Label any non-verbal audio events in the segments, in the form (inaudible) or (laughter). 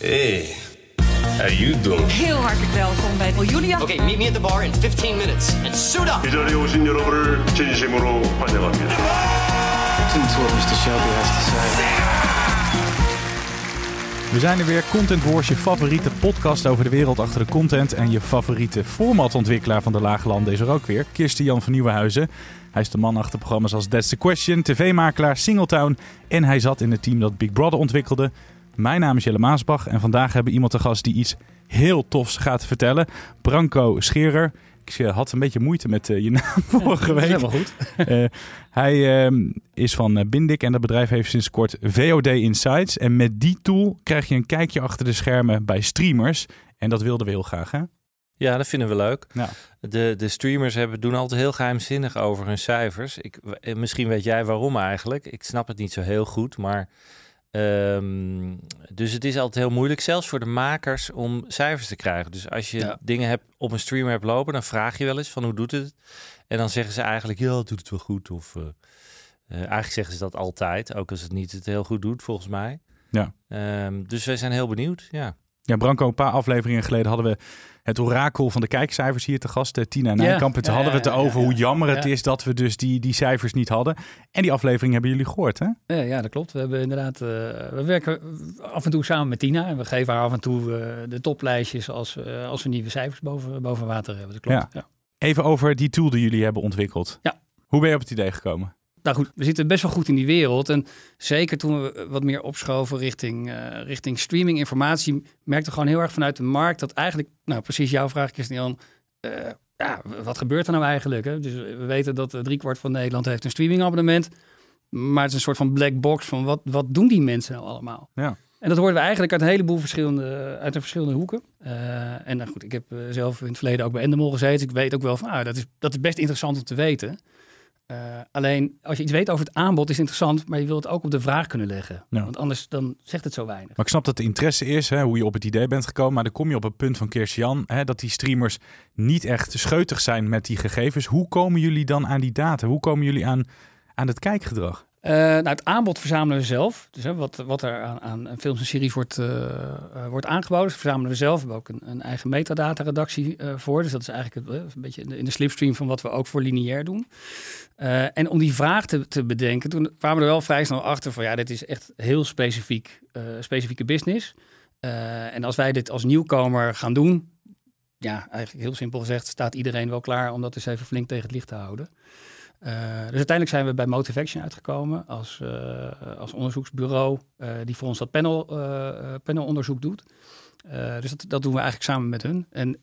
Hey, how you doing? Heel hartelijk welkom bij Julia. Okay, meet me at the bar in 15 minutes and suit up. 이 자리에 오신 여러분을 진심으로 환영합니다. We zijn er weer, Content Wars, je favoriete podcast over de wereld achter de content. En je favoriete formatontwikkelaar van de Lage Landen is er ook weer, Kirsten Jan van Nieuwenhuizen. Hij is de man achter programma's als That's the Question, tv-makelaar, Singletown. En hij zat in het team dat Big Brother ontwikkelde. mijn naam is Jelle Maasbach en vandaag hebben we iemand te gast die iets heel tofs gaat vertellen. Branko Scherer. Ik eh, had een beetje moeite met eh, je (laughs) naam vorige week. Helemaal goed. (laughs) Eh, hij ehm, is van Bindik en dat bedrijf heeft sinds kort VOD Insights. En met die tool krijg je een kijkje achter de schermen bij streamers. En dat wilden we heel graag, hè? Ja, dat vinden we leuk. Ja. De, de streamers hebben, doen altijd heel geheimzinnig over hun cijfers. Ik, misschien weet jij waarom eigenlijk. Ik snap het niet zo heel goed, maar... ehm, dus het is altijd heel moeilijk, zelfs voor de makers, om cijfers te krijgen. Dus als je Ja. dingen hebt, op een streamer hebt lopen, dan vraag je wel eens van hoe doet het? En dan zeggen ze eigenlijk, ja, het doet het wel goed. Of eh, eh, eigenlijk zeggen ze dat altijd, ook als het niet het heel goed doet, volgens mij. Ja. Ehm, dus wij zijn heel benieuwd, ja. Ja, Branko, een paar afleveringen geleden hadden we het orakel van de kijkcijfers hier te gast, eh, Tina Nijkamp. En toen hadden we het ja, ja, over ja, hoe jammer het ja. is dat we dus die, die cijfers niet hadden. En die aflevering hebben jullie gehoord, hè? Ja, ja, dat klopt. We hebben inderdaad, eh, we werken af en toe samen met Tina en we geven haar af en toe eh, de toplijstjes als, eh, als we nieuwe cijfers boven, boven water hebben. Dat klopt. Ja. Ja. Even over die tool die jullie hebben ontwikkeld. Ja. Hoe ben je op het idee gekomen? Nou goed, we zitten best wel goed in die wereld. En zeker toen we wat meer opschoven richting, eh, richting streaming informatie, merkte gewoon heel erg vanuit de markt dat eigenlijk, nou precies jouw vraag, Christian, eh ja, wat gebeurt er nou eigenlijk? Hè? Dus we weten dat eh, driekwart van Nederland heeft een streamingabonnement. Maar het is een soort van black box van wat, wat doen die mensen nou allemaal? Ja. En dat hoorden we eigenlijk uit een heleboel verschillende, uit de verschillende hoeken. En nou goed, ik heb zelf in het verleden ook bij Endemol gezeten. Ik weet ook wel van, ah, dat, is, dat is best interessant om te weten. Eh, alleen, als je iets weet over het aanbod, is het interessant, maar je wilt het ook op de vraag kunnen leggen. Ja. Want anders dan zegt het zo weinig. Maar ik snap dat de interesse is, hè, hoe je op het idee bent gekomen. Maar dan kom je op het punt van Kirsten hè, dat die streamers niet echt scheutig zijn met die gegevens. Hoe komen jullie dan aan die data? Hoe komen jullie aan, aan het kijkgedrag? Eh, nou, het aanbod verzamelen we zelf. Dus hè, wat, wat er aan, aan films en series wordt, eh, eh, wordt aangeboden, verzamelen we zelf. We hebben ook een, een eigen metadata-redactie voor. Dus dat is eigenlijk het, een beetje in de, in de slipstream van wat we ook voor lineair doen. En om die vraag te, te bedenken, toen kwamen we er wel vrij snel achter van ja, dit is echt heel specifiek, specifieke business. En als wij dit als nieuwkomer gaan doen, ja, eigenlijk heel simpel gezegd, staat iedereen wel klaar om dat eens even flink tegen het licht te houden. Eh, dus uiteindelijk zijn we bij Motivaction uitgekomen als, eh, als onderzoeksbureau eh, die voor ons dat panel, panelonderzoek doet. Dus dat, dat doen we eigenlijk samen met hun. En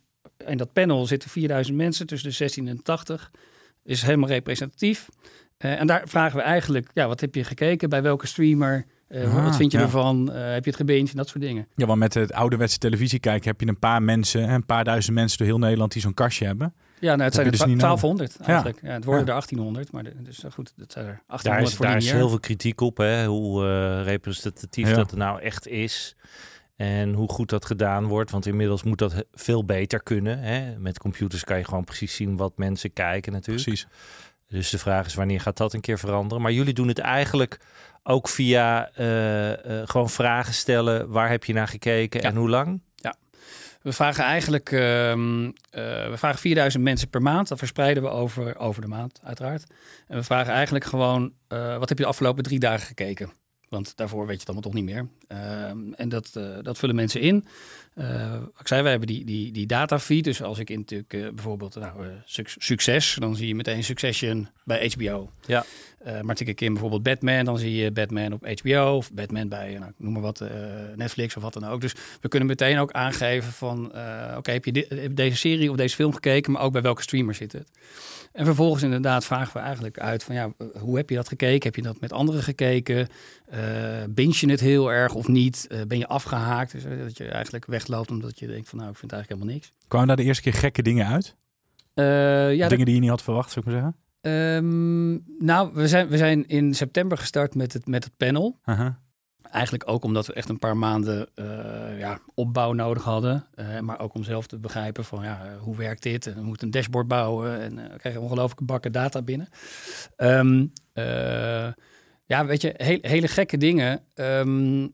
in dat panel zitten 4000 mensen tussen de 16 en 80. Is helemaal representatief. En daar vragen we eigenlijk, ja, wat heb je gekeken? Bij welke streamer? Ah, wat vind je ja. ervan? Heb je het gebinged? En dat soort dingen. Ja, want met het ouderwetse televisie kijken heb je een paar mensen, een paar duizend mensen door heel Nederland die zo'n kastje hebben. Ja, nou, het zijn er dus niet 1200 Ja. eigenlijk. Ja. het worden Ja. er 1800, maar de, dus eh, goed, dat zijn er Daar 1800 is, voor daar is heel veel kritiek op, hè? hoe eh, representatief Ja. dat er nou echt is. En hoe goed dat gedaan wordt. Want inmiddels moet dat veel beter kunnen. Hè? Met computers kan je gewoon precies zien wat mensen kijken natuurlijk. Precies. Dus de vraag is wanneer gaat dat een keer veranderen. Maar jullie doen het eigenlijk ook via eh, eh, gewoon vragen stellen. Waar heb je naar gekeken Ja. en hoe lang? We vragen eigenlijk ehm, eh, we vragen 4000 mensen per maand. Dat verspreiden we over, over de maand, uiteraard. En we vragen eigenlijk gewoon: eh, wat heb je de afgelopen drie dagen gekeken? Want daarvoor weet je het allemaal toch niet meer. Ehm, en dat, eh, dat vullen mensen in. Eh, wat ik zei, we hebben die, die, die datafeed. Dus als ik in natuurlijk eh, bijvoorbeeld nou, suc- succes, dan zie je meteen Succession bij HBO. Ja. Maar tik ik in bijvoorbeeld Batman, dan zie je Batman op HBO of Batman bij, nou, noem maar wat, Netflix of wat dan ook. Dus we kunnen meteen ook aangeven van, oké, heb je di- heb je deze serie of deze film gekeken, maar ook bij welke streamer zit het? En vervolgens inderdaad vragen we eigenlijk uit van, ja, eh, hoe heb je dat gekeken? Heb je dat met anderen gekeken? Uh, binge je het heel erg of niet? Uh, ben je afgehaakt? Dus, uh, dat je eigenlijk wegloopt omdat je denkt van nou, ik vind eigenlijk helemaal niks. Kwamen daar de eerste keer gekke dingen uit? ja, dingen die je niet had verwacht, zou ik maar zeggen? Um, nou, we zijn, we zijn in september gestart met het, met het panel. -huh. Eigenlijk ook omdat we echt een paar maanden uh, ja, opbouw nodig hadden. Uh, maar ook om zelf te begrijpen van ja, hoe werkt dit? En we moeten een dashboard bouwen en we krijgen ongelooflijke bakken data binnen. Um, ja, weet je, hele gekke dingen. Um,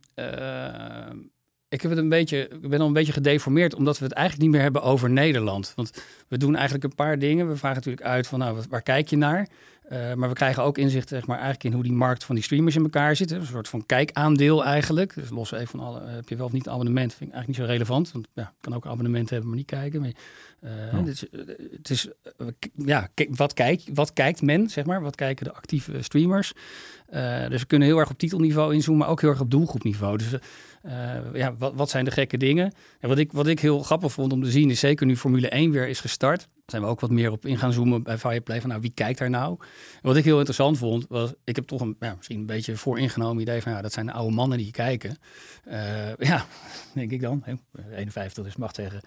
ik heb het een beetje, ik ben al een beetje gedeformeerd, omdat we het eigenlijk niet meer hebben over Nederland. Want we doen eigenlijk een paar dingen. We vragen natuurlijk uit van, nou, waar kijk je naar? Uh, maar we krijgen ook inzicht zeg maar, eigenlijk in hoe die markt van die streamers in elkaar zit. Een soort van kijkaandeel eigenlijk. Dus los even van alle, heb je wel of niet een abonnement, vind ik eigenlijk niet zo relevant. Want ja, kan ook een abonnement hebben, maar niet kijken. Maar, uh, oh. het is, het is ja, wat, kijk, wat kijkt men, zeg maar? Wat kijken de actieve streamers? Dus we kunnen heel erg op titelniveau inzoomen, maar ook heel erg op doelgroepniveau. Dus ja, wat, wat zijn de gekke dingen? En wat ik, wat ik heel grappig vond om te zien, is zeker nu Formule 1 weer is gestart. Zijn we ook wat meer op in gaan zoomen bij Fireplay. Van nou, wie kijkt daar nou? En wat ik heel interessant vond, was ik heb toch een ja, misschien een beetje vooringenomen idee van ja, dat zijn de oude mannen die kijken. Uh, (laughs) ja, denk ik dan. 51 dus mag zeggen.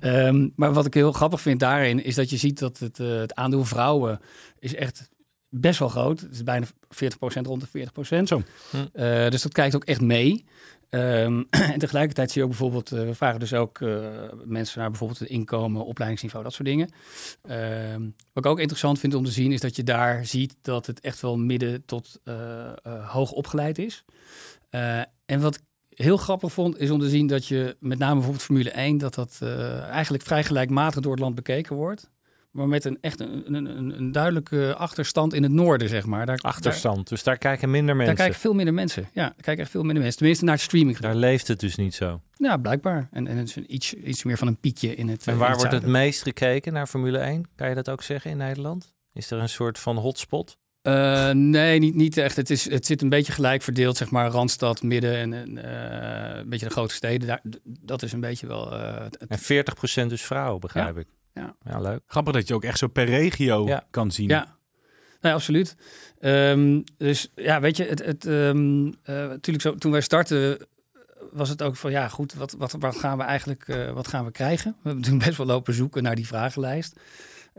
Um, maar wat ik heel grappig vind daarin, is dat je ziet dat het, uh, het aandeel vrouwen is echt best wel groot. Het is bijna 40% rond de 40%. Zo. Hm. Uh, dus dat kijkt ook echt mee. Um, (clears throat) en tegelijkertijd zie je ook bijvoorbeeld, uh, we vragen dus ook uh, mensen naar bijvoorbeeld het inkomen, opleidingsniveau, dat soort dingen. Um, wat ik ook interessant vind om te zien, is dat je daar ziet dat het echt wel midden tot uh, hoog opgeleid is. en wat ik heel grappig vond, is om te zien dat je met name bijvoorbeeld Formule 1, dat dat eigenlijk vrij gelijkmatig door het land bekeken wordt maar met een echt een, een, een, duidelijke achterstand in het noorden, zeg maar. Daar, achterstand, daar, dus daar kijken minder mensen. Daar kijken veel minder mensen. Ja, daar kijken echt veel minder mensen. Tenminste naar streaming. Daar leeft het dus niet zo. Ja, blijkbaar. En, en het is iets, iets meer van een piekje in het En waar het wordt het meest gekeken naar Formule 1? Kan je dat ook zeggen in Nederland? Is er een soort van hotspot? Uh, nee, niet, niet echt. Het, is, het zit een beetje gelijk verdeeld, zeg maar, Randstad, Midden en, en uh, een beetje de grote steden. Daar, dat is een beetje wel... Uh, het... En 40% dus vrouwen, begrijp ja. ik. Ja. ja, leuk. Grappig dat je ook echt zo per regio ja. kan zien. Ja, nee, absoluut. Um, dus ja, weet je, het, het, um, uh, natuurlijk zo, toen wij startten was het ook van ja, goed, wat, wat, wat gaan we eigenlijk uh, wat gaan we krijgen? We hebben (laughs) toen best wel lopen zoeken naar die vragenlijst.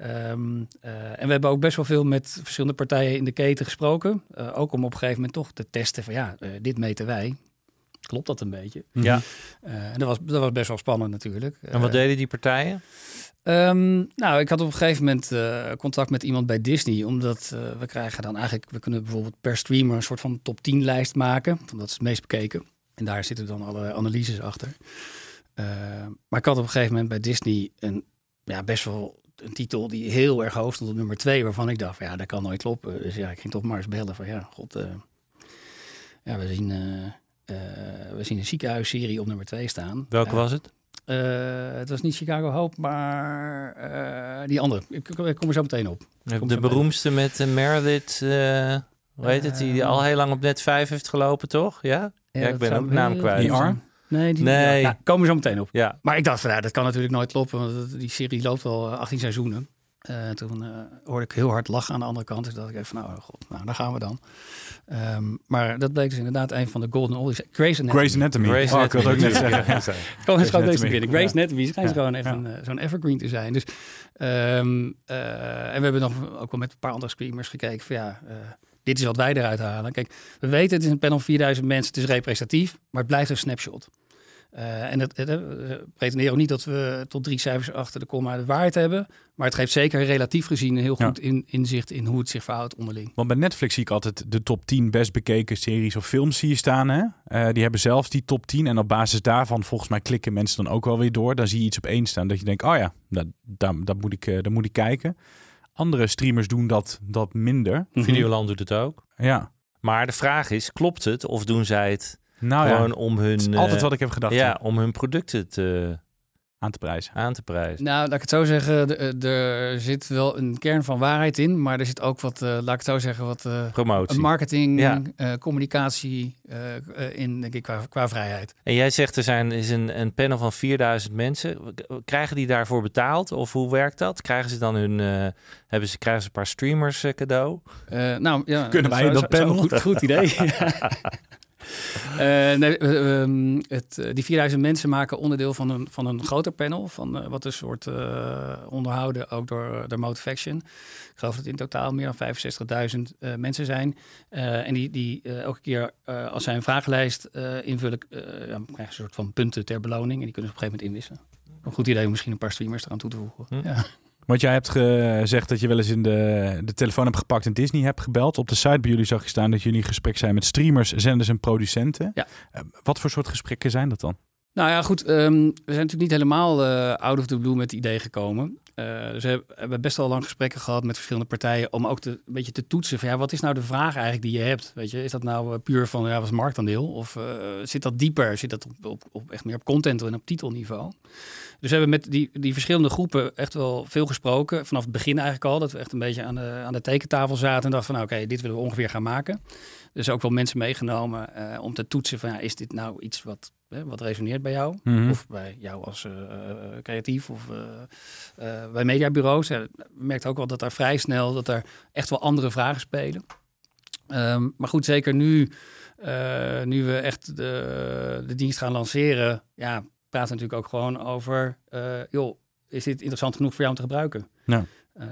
Um, uh, en we hebben ook best wel veel met verschillende partijen in de keten gesproken. Uh, ook om op een gegeven moment toch te testen van ja, dit meten wij. Klopt dat een beetje? Ja. en dat was, dat was best wel spannend natuurlijk. En wat deden die partijen? Um, nou, ik had op een gegeven moment uh, contact met iemand bij Disney, omdat uh, we krijgen dan eigenlijk, we kunnen bijvoorbeeld per streamer een soort van top 10 lijst maken, want dat is het meest bekeken. En daar zitten dan alle analyses achter. Uh, maar ik had op een gegeven moment bij Disney een, ja, best wel een titel die heel erg hoog stond op nummer 2, waarvan ik dacht, van, ja, dat kan nooit kloppen. Dus ja, ik ging toch maar eens bellen van, ja, god, ja, we zien, we zien een ziekenhuisserie op nummer 2 staan. Welke was het? Uh, het was niet Chicago Hope, maar uh, die andere. Ik, ik, kom er zo meteen op. De beroemdste met uh, Meredith, hoe heet het, die al heel lang op net 5 heeft gelopen, toch? Ja? Ja, ja ik ben ook naam kwijt. Die arm? Nee, die, nee. Ja, nou, komen we zo meteen op. Ja. Maar ik dacht van, ja, dat kan natuurlijk nooit kloppen, want die serie loopt al 18 seizoenen. Uh, toen uh, hoorde ik heel hard lachen aan de andere kant. Dus dacht ik even, nou, god, nou, daar gaan we dan. Um, maar dat bleek dus inderdaad een van de golden oldies. Grace Anatomy. Grace Anatomy. Grace oh, ik wilde ook net zeggen. Ja, ja. Gewoon eens gewoon deze binnen. Grace Anatomy schijnt gewoon echt een, uh, zo'n evergreen te zijn. Dus, um, en we hebben nog ook wel met een paar andere screamers gekeken van ja... dit is wat wij eruit halen. Kijk, we weten het is een panel van 4000 mensen, het is representatief, maar het blijft een snapshot. Uh, en het, het, we pretenderen ook niet dat we tot drie cijfers achter de komma de waarheid hebben. Maar het geeft zeker relatief gezien een heel goed ja. in, inzicht in hoe het zich verhoudt onderling. Want bij Netflix zie ik altijd de top 10 best bekeken series of films zie je staan. Hè? Uh, die hebben zelf die top 10. En op basis daarvan, volgens mij, klikken mensen dan ook wel weer door. Dan zie je iets op één staan dat je denkt, oh ja, dat, dat, dat, moet, ik, dat moet ik kijken. Andere streamers doen dat, dat minder. Mm -hmm. Videoland doet het ook. Ja. Maar de vraag is, klopt het of doen zij het... Nou gewoon ja, om hun. altijd wat ik heb gedacht. Ja, om hun producten te aan te prijzen? aan te prijzen? Nou, laat ik het zo zeggen, de- de- er zit wel een kern van waarheid in, maar er zit ook wat, eh, laat ik het zo zeggen, wat eh, Promotie. marketing, Ja. eh, communicatie eh, eh, in, denk ik, qua, qua vrijheid. En jij zegt er zijn, is een, een panel van 4000 mensen. Krijgen die daarvoor betaald? Of hoe werkt dat? Krijgen ze dan hun, eh, hebben ze, krijgen ze een paar streamers eh, cadeau? Eh, nou, ja, Kunnen wij dat panel? een Goed, goed idee. (laughs) (laughs) Eh, nee, eh, ehm, het, eh, die 4000 mensen maken onderdeel van een, van een groter panel. Van, eh, wat dus wordt eh, onderhouden ook door, door Motivaction. Ik geloof dat in totaal meer dan 65.000 eh, mensen zijn. En die, die elke keer als zij een vragenlijst invullen, ja, krijgen ze een soort van punten ter beloning. En die kunnen ze op een gegeven moment inwisselen. Een goed idee om misschien een paar streamers eraan toe te voegen. Hm. Ja. Want jij hebt gezegd dat je wel eens in de, de telefoon hebt gepakt en Disney hebt gebeld. Op de site bij jullie zag je staan dat jullie in gesprek zijn met streamers, zenders en producenten. Ja. Eh, wat voor soort gesprekken zijn dat dan? Nou ja, goed. ehm, we zijn natuurlijk niet helemaal eh, out of the blue met het idee gekomen. Eh, dus we hebben- best wel lang gesprekken gehad met verschillende partijen om ook te, een beetje te toetsen van ja, wat is nou de vraag eigenlijk die je hebt? Weet je, is dat nou puur van ja, wat is marktaandeel? Of zit dat dieper? Zit dat op, op, op echt meer op content en op titelniveau? Dus we hebben met die, die verschillende groepen echt wel veel gesproken. Vanaf het begin eigenlijk al. Dat we echt een beetje aan de, aan de tekentafel zaten en dachten van nou, oké, dit willen we ongeveer gaan maken. Dus ook wel mensen meegenomen eh, om te toetsen van ja, is dit nou iets wat, hè, wat resoneert bij jou? Mhm. Of bij jou als eh, eh, creatief of eh, bij mediabureaus. Ja, we merkten ook wel dat daar vrij snel dat er echt wel andere vragen spelen. Ehm, maar goed, zeker nu, nu we echt de, de dienst gaan lanceren, ja, we natuurlijk ook gewoon over, eh, joh, is dit interessant genoeg voor jou om te gebruiken? Ja. Eh,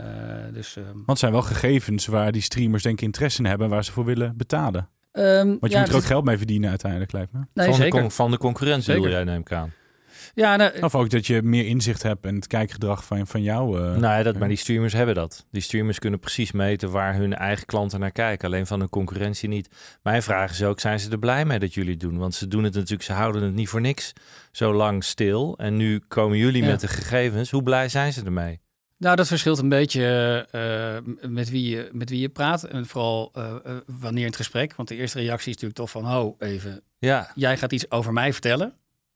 dus, ehm, Want het zijn wel gegevens waar die streamers denk ik interesse in hebben, waar ze voor willen betalen. ehm, Want je ja, moet er ook dus- geld mee verdienen uiteindelijk, lijkt me. Nee, van, de van de concurrentie Zeker. bedoel jij, neem ik aan. Ja, nou, Of ook dat je meer inzicht hebt in het kijkgedrag van, van jou. eh. Nou ja, dat, maar die streamers hebben dat. Die streamers kunnen precies meten waar hun eigen klanten naar kijken. Alleen van hun concurrentie niet. Mijn vraag is ook, zijn ze er blij mee dat jullie het doen? Want ze doen het natuurlijk, ze houden het niet voor niks zo lang stil. En nu komen jullie Ja. met de gegevens. Hoe blij zijn ze ermee? Nou, dat verschilt een beetje eh, met, wie je, met wie je praat. En vooral eh, eh, wanneer in het gesprek. Want de eerste reactie is natuurlijk toch van... Oh, even, Ja. jij gaat iets over mij vertellen.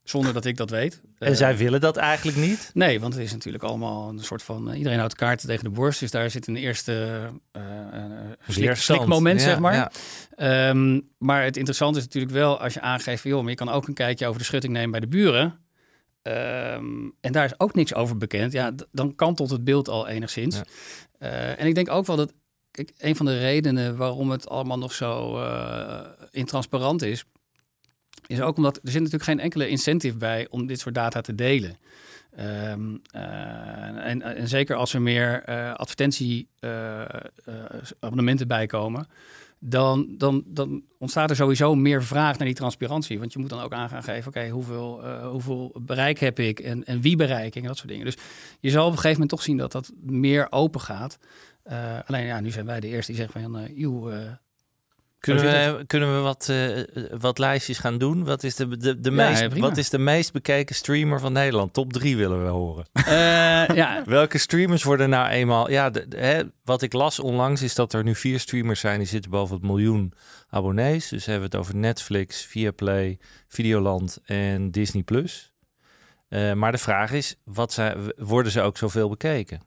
Zonder dat ik dat weet. En Eh, zij willen dat eigenlijk niet? Nee, want het is natuurlijk allemaal een soort van... eh, iedereen houdt de kaart tegen de borst. Dus daar zit een eerste eh eh, slik, slikmoment, Ja, zeg maar. ja. Ehm, maar het interessante is natuurlijk wel als je aangeeft... van, joh, maar je kan ook een kijkje over de schutting nemen bij de buren... Ehm, en daar is ook niks over bekend. Ja, dan kantelt het beeld al enigszins. Ja. Eh, en ik denk ook wel dat kijk, een van de redenen waarom het allemaal nog zo eh intransparant is, is ook omdat er zit natuurlijk geen enkele incentive bij om dit soort data te delen. Ehm, eh, en, en zeker als er meer eh advertentie-abonnementen bij komen, dan, dan, dan ontstaat er sowieso meer vraag naar die transparantie. Want je moet dan ook aan geven, oké, hoeveel, eh, hoeveel bereik heb ik en, en wie bereik ik en dat soort dingen. Dus je zal op een gegeven moment toch zien dat dat meer open gaat. Eh, alleen ja, nu zijn wij de eerste die zeggen van, uh, joh, eh, Kunnen we, kunnen we wat, eh, wat lijstjes gaan doen? Wat is de, de, de, Ja, meest, ja, wat is de meest bekeken streamer van Nederland? Top 3 willen we horen. (laughs) eh, ja, (laughs) Welke streamers worden nou eenmaal... Ja, de, de- hè, wat ik las onlangs is dat er nu vier streamers zijn... die zitten boven het miljoen abonnees. Dus hebben we het over Netflix, Viaplay, Videoland en Disney+. Plus. Eh, maar de vraag is, wat zijn, worden ze ook zoveel bekeken?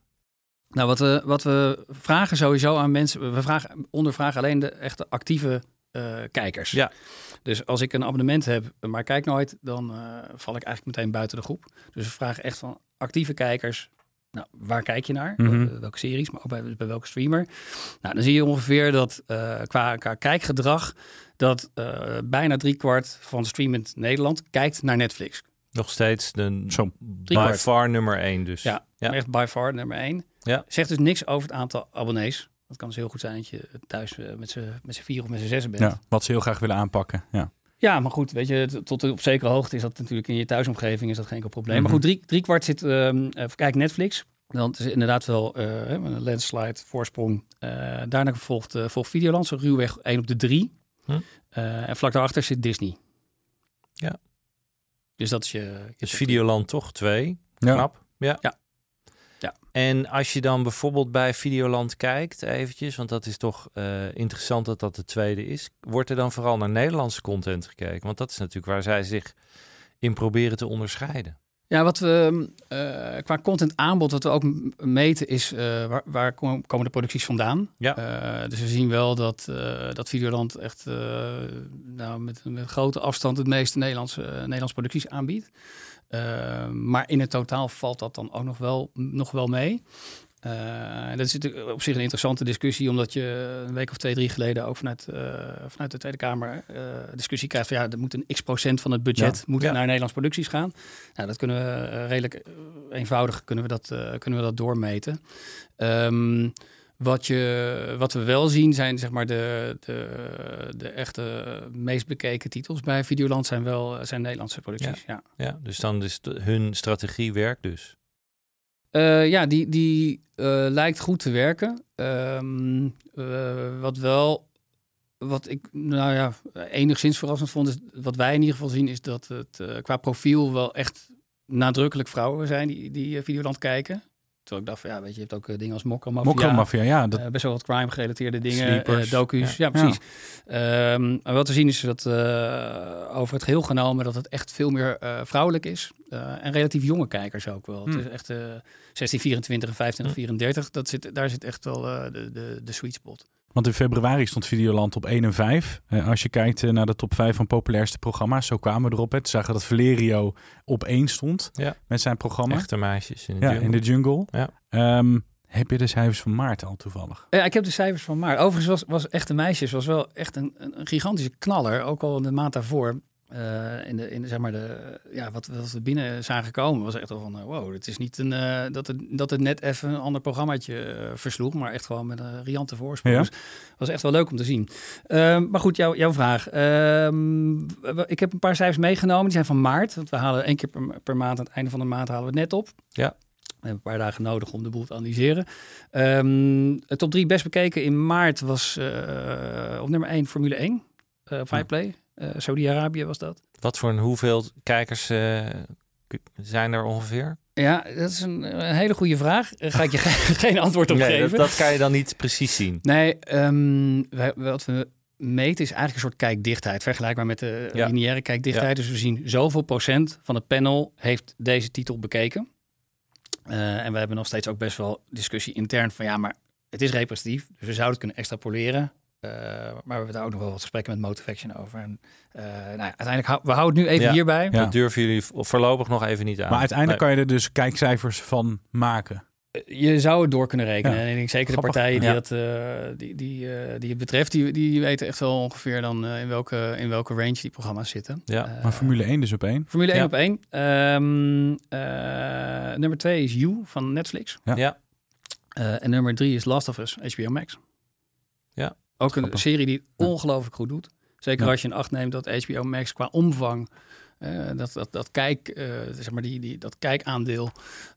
Nou, wat we, wat we vragen sowieso aan mensen, we vragen, ondervragen alleen de echte actieve eh, kijkers. Ja. Dus als ik een abonnement heb, maar kijk nooit, dan eh, val ik eigenlijk meteen buiten de groep. Dus we vragen echt van actieve kijkers, nou, waar kijk je naar? Mhm. Wel- welke series, maar ook bij, bij welke streamer? Nou, dan zie je ongeveer dat eh, qua, qua kijkgedrag, dat eh, bijna driekwart van streamend Nederland kijkt naar Netflix. Nog steeds de Zo. by far nummer één dus. Ja, Ja. echt by far nummer één. Ja. Zegt dus niks over het aantal abonnees. Het kan dus heel goed zijn dat je thuis eh, met z'n vier of met z'n zessen bent. Ja, wat ze heel graag willen aanpakken. Ja. Ja, maar goed, weet je, tot op zekere hoogte is dat natuurlijk in je thuisomgeving is dat geen enkel probleem. Mhm. Maar goed, drie, drie kwart zit, ehm even kijken, Netflix. Dan is het inderdaad wel eh, een landslide, voorsprong. Eh, daarna volgt, eh, volgt Videoland, zo ruwweg 1 op de 3. Hm. en vlak daarachter zit Disney. Ja. Dus dat is je... je Dus Videoland toch twee. Ja. Knap. Ja. Ja. En als je dan bijvoorbeeld bij Videoland kijkt, eventjes, want dat is toch eh, interessant dat dat de tweede is. Wordt er dan vooral naar Nederlandse content gekeken? Want dat is natuurlijk waar zij zich in proberen te onderscheiden. Ja, wat we uh, qua content aanbod, wat we ook meten, is uh, waar, waar, komen de producties vandaan. Ja. Uh, dus we zien wel dat, dat Videoland echt nou, met, met grote afstand het meeste Nederlandse, Nederlandse producties aanbiedt. Maar in het totaal valt dat dan ook nog wel, nog wel mee. Uh, dat is op zich een interessante discussie, omdat je een week of twee, drie geleden ook vanuit, uh, vanuit de Tweede Kamer uh, discussie krijgt van ja, er moet een x procent van het budget ja. moet naar Nederlands producties gaan. Nou, dat kunnen we redelijk eenvoudig kunnen we dat, kunnen we dat doormeten. Um, wat, je, wat we wel zien zijn zeg maar de, de, de echte meest bekeken titels bij Videoland zijn wel zijn Nederlandse producties. Ja, ja. dus dan is hun strategie werkt dus. Uh, ja, die, die uh, lijkt goed te werken. Um, uh, wat wel, wat ik nou ja, enigszins verrassend vond, is wat wij in ieder geval zien, is dat het qua profiel wel echt nadrukkelijk vrouwen zijn die, die Videoland kijken. Terwijl ik dacht van, ja, weet je, je hebt ook dingen als Mokromafia. Mokromafia, ja. Dat... best wel wat crime-gerelateerde dingen, uh, docu's. Ja, precies. Ja. Um, wat we zien is dat uh, over het geheel genomen dat het echt veel meer vrouwelijk is. en relatief jonge kijkers ook wel. Hmm. Het is echt 16, 24 en 25, 34. Dat zit, daar zit echt wel de, de, de sweet spot. Want in februari stond Videoland op 1 en 5. Uh, als je kijkt uh, naar de top 5 van populairste programma's, zo kwamen we erop. Het zagen dat Valerio op 1 stond ja. met zijn programma. Echte meisjes in de ja, jungle. In de jungle. Ja. Um, heb je de cijfers van maart al toevallig? Ja, ik heb de cijfers van maart. Overigens was, was Echte Meisjes was wel echt een, een gigantische knaller. Ook al in de maand daarvoor. Uh, in de, in de, zeg maar de, ja, wat, wat we binnen zagen komen, was echt wel van, uh, wow, het is niet een, uh, dat, het, dat het net even een ander programmaatje versloeg, maar echt gewoon met een riante voorsprong. Ja. Dus was echt wel leuk om te zien. Ehm, maar goed, jou, jouw vraag. Ehm, ik heb een paar cijfers meegenomen, die zijn van maart, want we halen één keer per, per, maand, aan het einde van de maand halen we het net op. Ja. We hebben een paar dagen nodig om de boel te analyseren. Um, het top 3 best bekeken in maart was op nummer 1 Formule 1, uh, Fireplay. Uh, Saudi-Arabië was dat. Wat voor een hoeveel kijkers uh, zijn er ongeveer? Ja, dat is een, een hele goede vraag. Daar ga ik je (laughs) geen antwoord op nee, geven. Dat, dat, kan je dan niet precies zien. Nee, um, wij, wat we meten is eigenlijk een soort kijkdichtheid. Vergelijkbaar met de ja. lineaire kijkdichtheid. Ja. Dus we zien zoveel procent van het panel heeft deze titel bekeken. Uh, en we hebben nog steeds ook best wel discussie intern van ja, maar het is representatief. Dus we zouden het kunnen extrapoleren. Uh, maar we hebben daar ook nog wel wat gesprekken met Motivaction over. En, uh, nou ja, uiteindelijk hou, we houden het nu even ja. hierbij. Ja. Dat durven jullie voorlopig nog even niet aan. Maar uiteindelijk nee. kan je er dus kijkcijfers van maken. Je zou het door kunnen rekenen. Ja. En ik denk zeker Grappig. de partijen die, ja. dat, uh, die, die, die het betreft, die, die weten echt wel ongeveer dan in, welke, in welke range die programma's zitten. Ja. maar Formule 1 dus op één? Formule 1 op één. Um, nummer 2 is You van Netflix. Ja. en nummer 3 is Last of Us, HBO Max. Ja. Ook een serie die het ongelooflijk goed doet. Zeker als je in acht neemt dat HBO Max qua omvang, uh, dat, dat, dat, kijk, uh, zeg maar die, die, dat kijkaandeel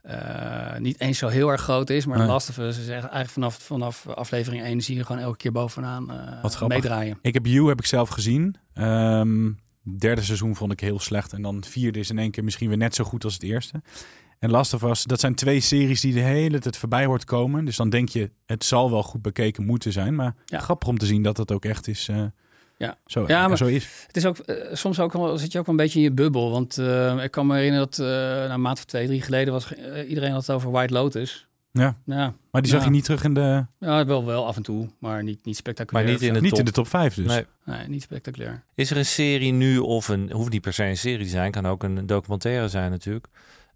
uh, niet eens zo heel erg groot is. Maar nee. Last of Us is eigenlijk vanaf, vanaf aflevering 1 zie je gewoon elke keer bovenaan meedraaien. Ik heb You heb ik zelf gezien. Um, derde seizoen vond ik heel slecht. En dan vierde is in één keer misschien weer net zo goed als het eerste. En Last of Us, dat zijn twee series die de hele tijd voorbij hoort komen. Dus dan denk je, het zal wel goed bekeken moeten zijn. Maar ja. grappig om te zien dat dat ook echt is. Uh, ja. Zo, ja, maar zo is. Het is ook uh, soms ook wel, zit je ook wel een beetje in je bubbel. Want uh, ik kan me herinneren dat na een maand of twee, drie geleden was iedereen had het over White Lotus. Ja. ja. Maar die zag ja. je niet terug in de. Ja, wel, wel af en toe, maar niet, niet spectaculair. Maar niet in de, niet top. In de top 5 dus. Nee. nee, niet spectaculair. Is er een serie nu of een, hoeft niet per se een serie te zijn, kan ook een documentaire zijn natuurlijk.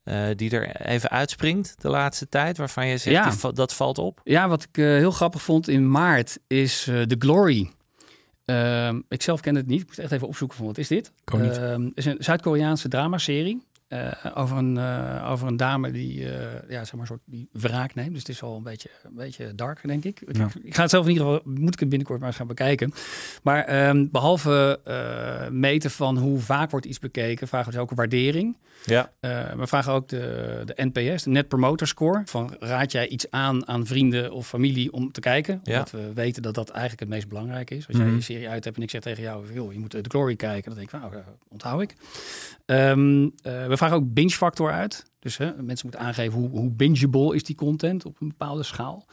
Uh, die er even uitspringt de laatste tijd, waarvan je zegt Ja. die, dat valt op? Ja, wat ik uh, heel grappig vond in maart is uh, The Glory. Ehm, ik zelf ken het niet. Ik moest echt even opzoeken van wat is dit? Het is een Zuid-Koreaanse dramaserie. Uh, over, een, uh, over een dame die, uh, ja, zeg maar, soort die wraak neemt. Dus het is al een beetje, een beetje dark, denk ik. Ja. ik. Ga het zelf in ieder geval, moet ik het binnenkort maar eens gaan bekijken. Maar um, behalve meten van hoe vaak wordt iets bekeken, vragen we dus ook een waardering. Ja. we vragen ook de, de NPS, de Net Promoter Score. Van raad jij iets aan aan vrienden of familie om te kijken? Ja. Omdat we weten dat dat eigenlijk het meest belangrijk is. Als jij Mhm. je serie uit hebt en ik zeg tegen jou, joh, je moet The Glory kijken. Dan denk ik, nou, onthoud ik. Um, we vragen ook binge factor uit. Dus hè, mensen moeten aangeven hoe, hoe bingeable is die content op een bepaalde schaal.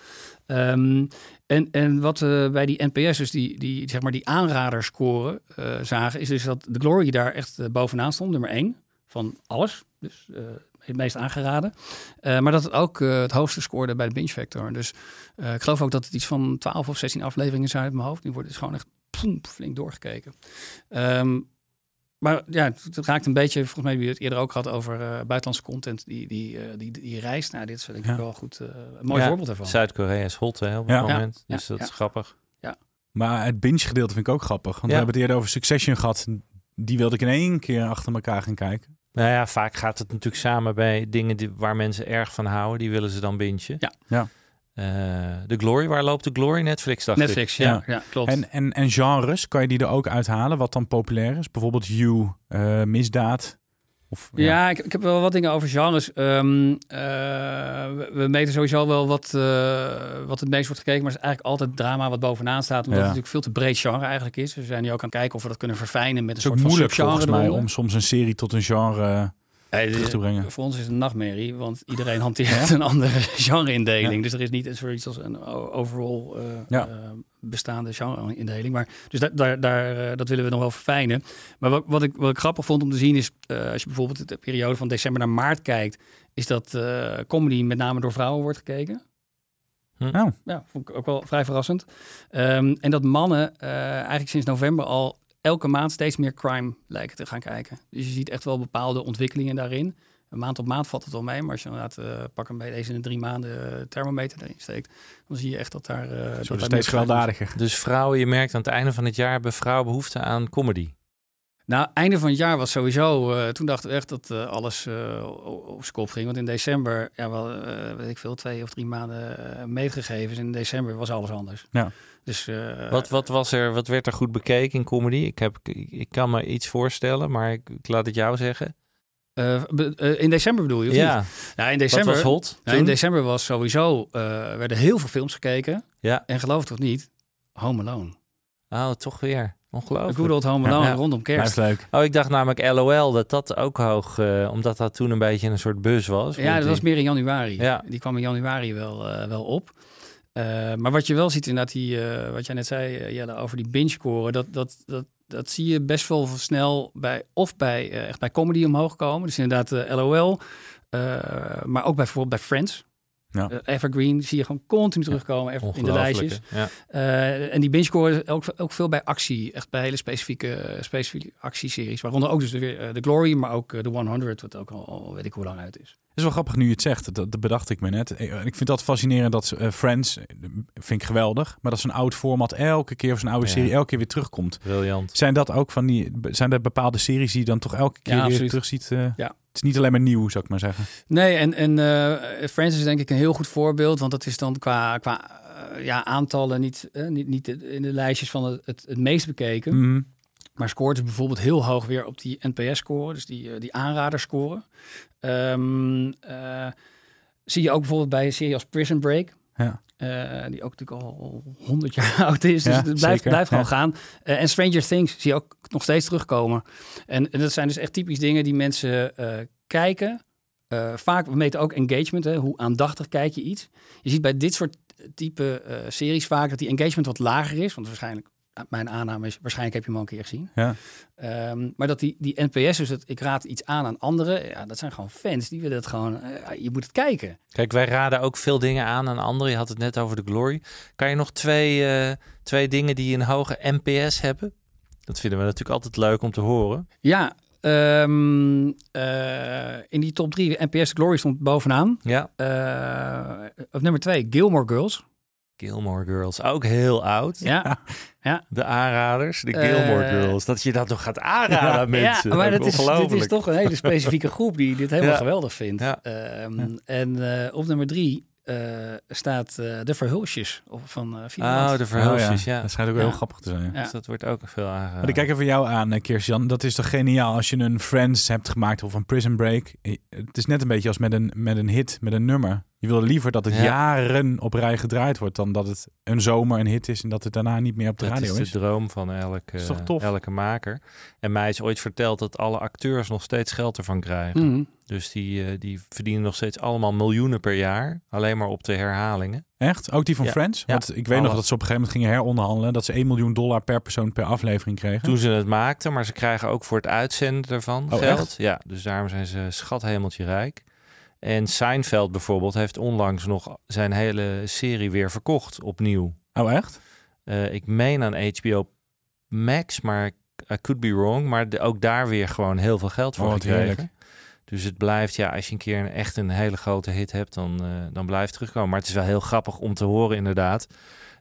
Um, en, en wat we bij die NPS, dus die, die, zeg maar die aanraderscore uh, zagen, is dus dat The Glory daar echt uh, bovenaan stond, nummer één van alles. Dus het meest aangeraden. Eh, maar dat het ook eh, het hoogste scoorde bij de Binge Factor. Dus eh, ik geloof ook dat het iets van 12 of 16 afleveringen zijn uit mijn hoofd. Die worden dus gewoon echt flink doorgekeken. Ehm, maar ja, het, raakt een beetje, volgens mij, wie we het eerder ook had over eh, buitenlandse content die, die, eh, die, die reist. Nou, dit is denk ik Ja. wel goed, eh, een mooi Ja, voorbeeld daarvan. Zuid-Korea is hot hè, op Ja. het Ja. moment. Ja. Dus dat Ja. is grappig. Maar het binge-gedeelte vind ik ook grappig. Want Ja. we hebben het eerder over Succession gehad. Die wilde ik in één keer achter elkaar gaan kijken. Nou ja, vaak gaat het natuurlijk samen bij dingen die, waar mensen erg van houden. Die willen ze dan bingen. Ja. Ja. Eh, de Glory, waar loopt de Glory? Netflix, dacht ik. Netflix, ja, ja. klopt. En, en, en genres, kan je die er ook uithalen? Wat dan populair is? Bijvoorbeeld You, eh, misdaad. Of, Ja, ik, ik heb wel wat dingen over genres. Ehm, eh, we, we meten sowieso wel wat, eh, wat het meest wordt gekeken. Maar het is eigenlijk altijd drama wat bovenaan staat. Omdat Ja. het natuurlijk veel te breed genre eigenlijk is. We zijn nu ook aan het kijken of we dat kunnen verfijnen met een soort van moeilijk volgens mij om soms een serie tot een genre Terug te brengen. Voor ons is het een nachtmerrie, want iedereen hanteert (laughs) een andere genre-indeling. Ja. Dus er is niet zoiets als een o- overall eh, Ja. eh, bestaande genre-indeling. Maar dus daar, daar, daar, eh, dat willen we nog wel verfijnen. Maar wat, wat, ik, wat ik grappig vond om te zien is, eh, als je bijvoorbeeld de periode van december naar maart kijkt, is dat eh, comedy met name door vrouwen wordt gekeken. Hm. Oh. Ja, vond ik ook wel vrij verrassend. Ehm, en dat mannen eh, eigenlijk sinds november al elke maand steeds meer crime lijken te gaan kijken. Dus je ziet echt wel bepaalde ontwikkelingen daarin. Een maand op maand valt het wel mee, maar als je inderdaad eh, pak een bij deze in de drie maanden eh, thermometer erin steekt, dan zie je echt dat daar. eh, dat meer steeds gewelddadiger. Dus vrouwen, je merkt aan het einde van het jaar hebben vrouwen behoefte aan comedy. Nou, einde van het jaar was sowieso. eh, toen dachten we echt dat eh, alles eh, op zijn kop ging. Want in december, ja, wel, eh, weet ik veel, twee of drie maanden uh, meetgegevens. In december was alles anders. Ja. Dus, eh, Wat, wat, was er, wat werd er goed bekeken in comedy? Ik, heb, ik, ik kan me iets voorstellen, maar ik, ik laat het jou zeggen. eh, eh, in december bedoel je? Of Ja, niet? Nou, in wat december. was hot Nou, in december was sowieso. eh werden heel veel films gekeken. Ja. En geloof het of niet, Home Alone. Oh, toch weer. Ongelooflijk. good old Home Alone Ja. rondom kerst. Blijft leuk. Oh, ik dacht namelijk LOL, dat dat ook hoog, eh, omdat dat toen een beetje een soort buzz was. Ja, dat die- was meer in januari. Ja. Die kwam in januari wel, eh, wel op. Eh, maar wat je wel ziet inderdaad, die, eh, wat jij net zei, eh, Jelle, over die binge-scoren, dat, dat, dat, dat zie je best wel snel bij, of bij, echt bij comedy omhoog komen. Dus inderdaad LOL, maar ook bij, bijvoorbeeld bij Friends. Ja. Eh, Evergreen zie je gewoon continu terugkomen even in de lijstjes. Ja. Eh, en die binge ook, ook veel bij actie. Echt bij hele specifieke, specifieke actieseries. Waaronder ook dus de, weer, eh, de Glory, maar ook eh, de 100, wat ook al, al weet ik hoe lang uit is. Het is wel grappig nu je het zegt. Dat, dat bedacht ik me net. Eh, Ik vind dat fascinerend dat eh, Friends, eh, vind ik geweldig. Maar dat zo'n oud format elke keer of zo'n oude Ja. serie elke keer weer terugkomt. Briljant. Zijn dat ook van die, zijn er bepaalde series die je dan toch elke keer Ja, weer terugziet? eh? Ja. Het is niet alleen maar nieuw, zou ik maar zeggen. Nee, en, en eh Friends is denk ik een heel goed voorbeeld. Want dat is dan qua, qua eh, ja, aantallen niet, eh, niet, niet in de lijstjes van het, het, het meest bekeken. Mhm. Maar scoort dus bijvoorbeeld heel hoog weer op die NPS-score. Dus die, die aanraderscore. Ehm eh, zie je ook bijvoorbeeld bij een serie als Prison Break. Ja. Eh, die ook natuurlijk al 100 jaar (laughs) oud is. Dus Ja, het blijft, blijft gewoon Ja. gaan. Eh, en Stranger Things zie je ook nog steeds terugkomen. En, en dat zijn dus echt typisch dingen die mensen eh, kijken. Vaak, we meten ook engagement. Hè, hoe aandachtig kijk je iets. Je ziet bij dit soort type series vaak dat die engagement wat lager is. Want waarschijnlijk, mijn aanname is, waarschijnlijk heb je hem al een keer gezien. Ja. Ehm, maar dat die, die NPS, dus dat ik raad iets aan aan anderen. Ja, dat zijn gewoon fans. Die willen het gewoon, eh, je moet het kijken. Kijk, wij raden ook veel dingen aan aan anderen. Je had het net over de Glory. Kan je nog twee, eh, twee dingen die een hoge NPS hebben? Dat vinden we natuurlijk altijd leuk om te horen. Ja, ehm, eh, in die top drie, NPS Glory stond bovenaan. Ja, Eh, op nummer twee, Gilmore Girls. Gilmore Girls. Ook heel oud. Ja, De aanraders, de Eh, Gilmore Girls. Dat je dat nog gaat aanraden aan mensen. ja maar dat is, dit is toch een hele specifieke groep die dit helemaal Ja. geweldig vindt. Ja. Ehm, En eh, op nummer drie eh, staat eh, De Verhulsjes of van uh, Oh, de verhulsjes, ja. Dat schijnt ook Ja. heel grappig te zijn. Ja. Dus dat wordt ook veel aangeraden. Maar ik kijk even jou aan, Kirsten. Dat is toch geniaal als je een Friends hebt gemaakt of een Prison Break. Het is net een beetje als met een, met een hit, met een nummer. Je wil liever dat het Ja. jaren op rij gedraaid wordt dan dat het een zomer een hit is en dat het daarna niet meer op de Dat radio is is. de droom van elke, Is toch tof? elke maker. En mij is ooit verteld dat alle acteurs nog steeds geld ervan krijgen. Mhm. Dus die, eh, die verdienen nog steeds allemaal miljoenen per jaar. Alleen maar op de herhalingen. Echt? Ook die van Ja. Friends? Ja. Want ik weet nog dat ze op een gegeven moment gingen heronderhandelen. Dat ze 1 miljoen dollar per persoon per aflevering kregen. Toen ze het maakten, maar ze krijgen ook voor het uitzenden ervan Oh, geld. echt? Ja, dus daarom zijn ze schat hemeltje rijk. En Seinfeld bijvoorbeeld heeft onlangs nog zijn hele serie weer verkocht opnieuw. Oh, echt? Uh, ik meen aan HBO Max, maar I could be wrong. Maar de, ook daar weer gewoon heel veel geld voor oh, gekregen. Heerlijk. Dus het blijft, ja, als je een keer een, echt een hele grote hit hebt, dan, uh, dan blijft het terugkomen. Maar het is wel heel grappig om te horen, inderdaad,